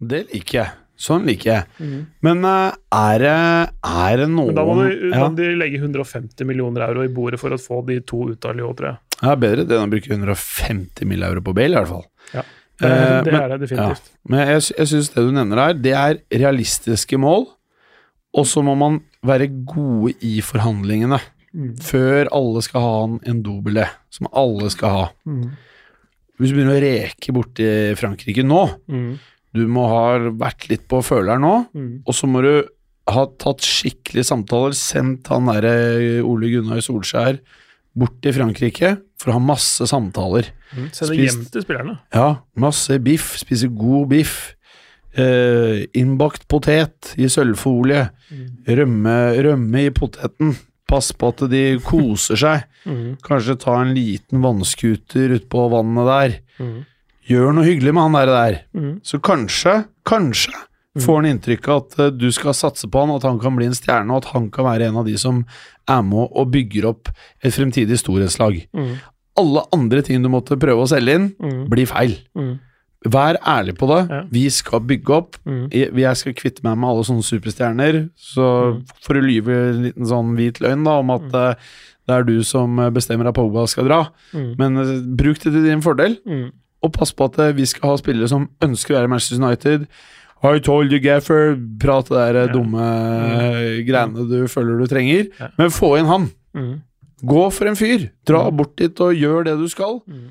Det liker jeg. Sånn liker jeg. Mm. Men uh, er det, er det noen Men da må, du, ja, de legge 150 millioner euro i bordet for å få de to ut av Lyon, tror jeg. Det er bedre det enn å bruke 150 mill. euro på Bale, i hvert fall. Det, Eh, det uh, er det definitivt. Men jeg, jeg syns det du nevner her, det er realistiske mål. Og så må man være gode i forhandlingene. Mm. Før alle skal ha en, en dobele, som alle skal ha. Mm. Hvis du begynner å reke borti Frankrike nå, Mm. Du må ha vært litt på føleren nå, Mm. og så må du ha tatt skikkelige samtaler, sendt han derre Ole Gunnar Solskjær bort til Frankrike for å ha masse samtaler. Mm. Sende hjem til spillerne. Ja, masse biff, spise god biff. Eh, innbakt potet i sølvfolie. Rømme, rømme i poteten. Pass på at de koser seg. Mm. Kanskje ta en liten vannskuter ut på vannet der. Mm. Gjør noe hyggelig med han der. der. Mm. Så kanskje, kanskje får han inntrykk av at eh, du skal satse på han, at han kan bli en stjerne, og at han kan være en av de som er med og bygger opp et fremtidig storhetslag. Mm. Alle andre ting du måtte prøve å selge inn, Mm. blir feil. Mm. Vær ærlig på det. Ja. Vi skal bygge opp. Mm. Jeg skal kvitte meg med alle sånne superstjerner. Så Mm. for å lyve en liten sånn hvit løgn da, om at eh, det er du som bestemmer at Pogba skal dra. Mm. Men uh, bruk det til din fordel, Mm. Og pass på at vi skal ha spillere som ønsker å være i Manchester United. I told you, Gaffer. Prat det der Ja. dumme mm. greiene du føler du trenger. Ja. Men få inn han. Mm. Gå for en fyr. Dra bort dit og gjør det du skal. Mm.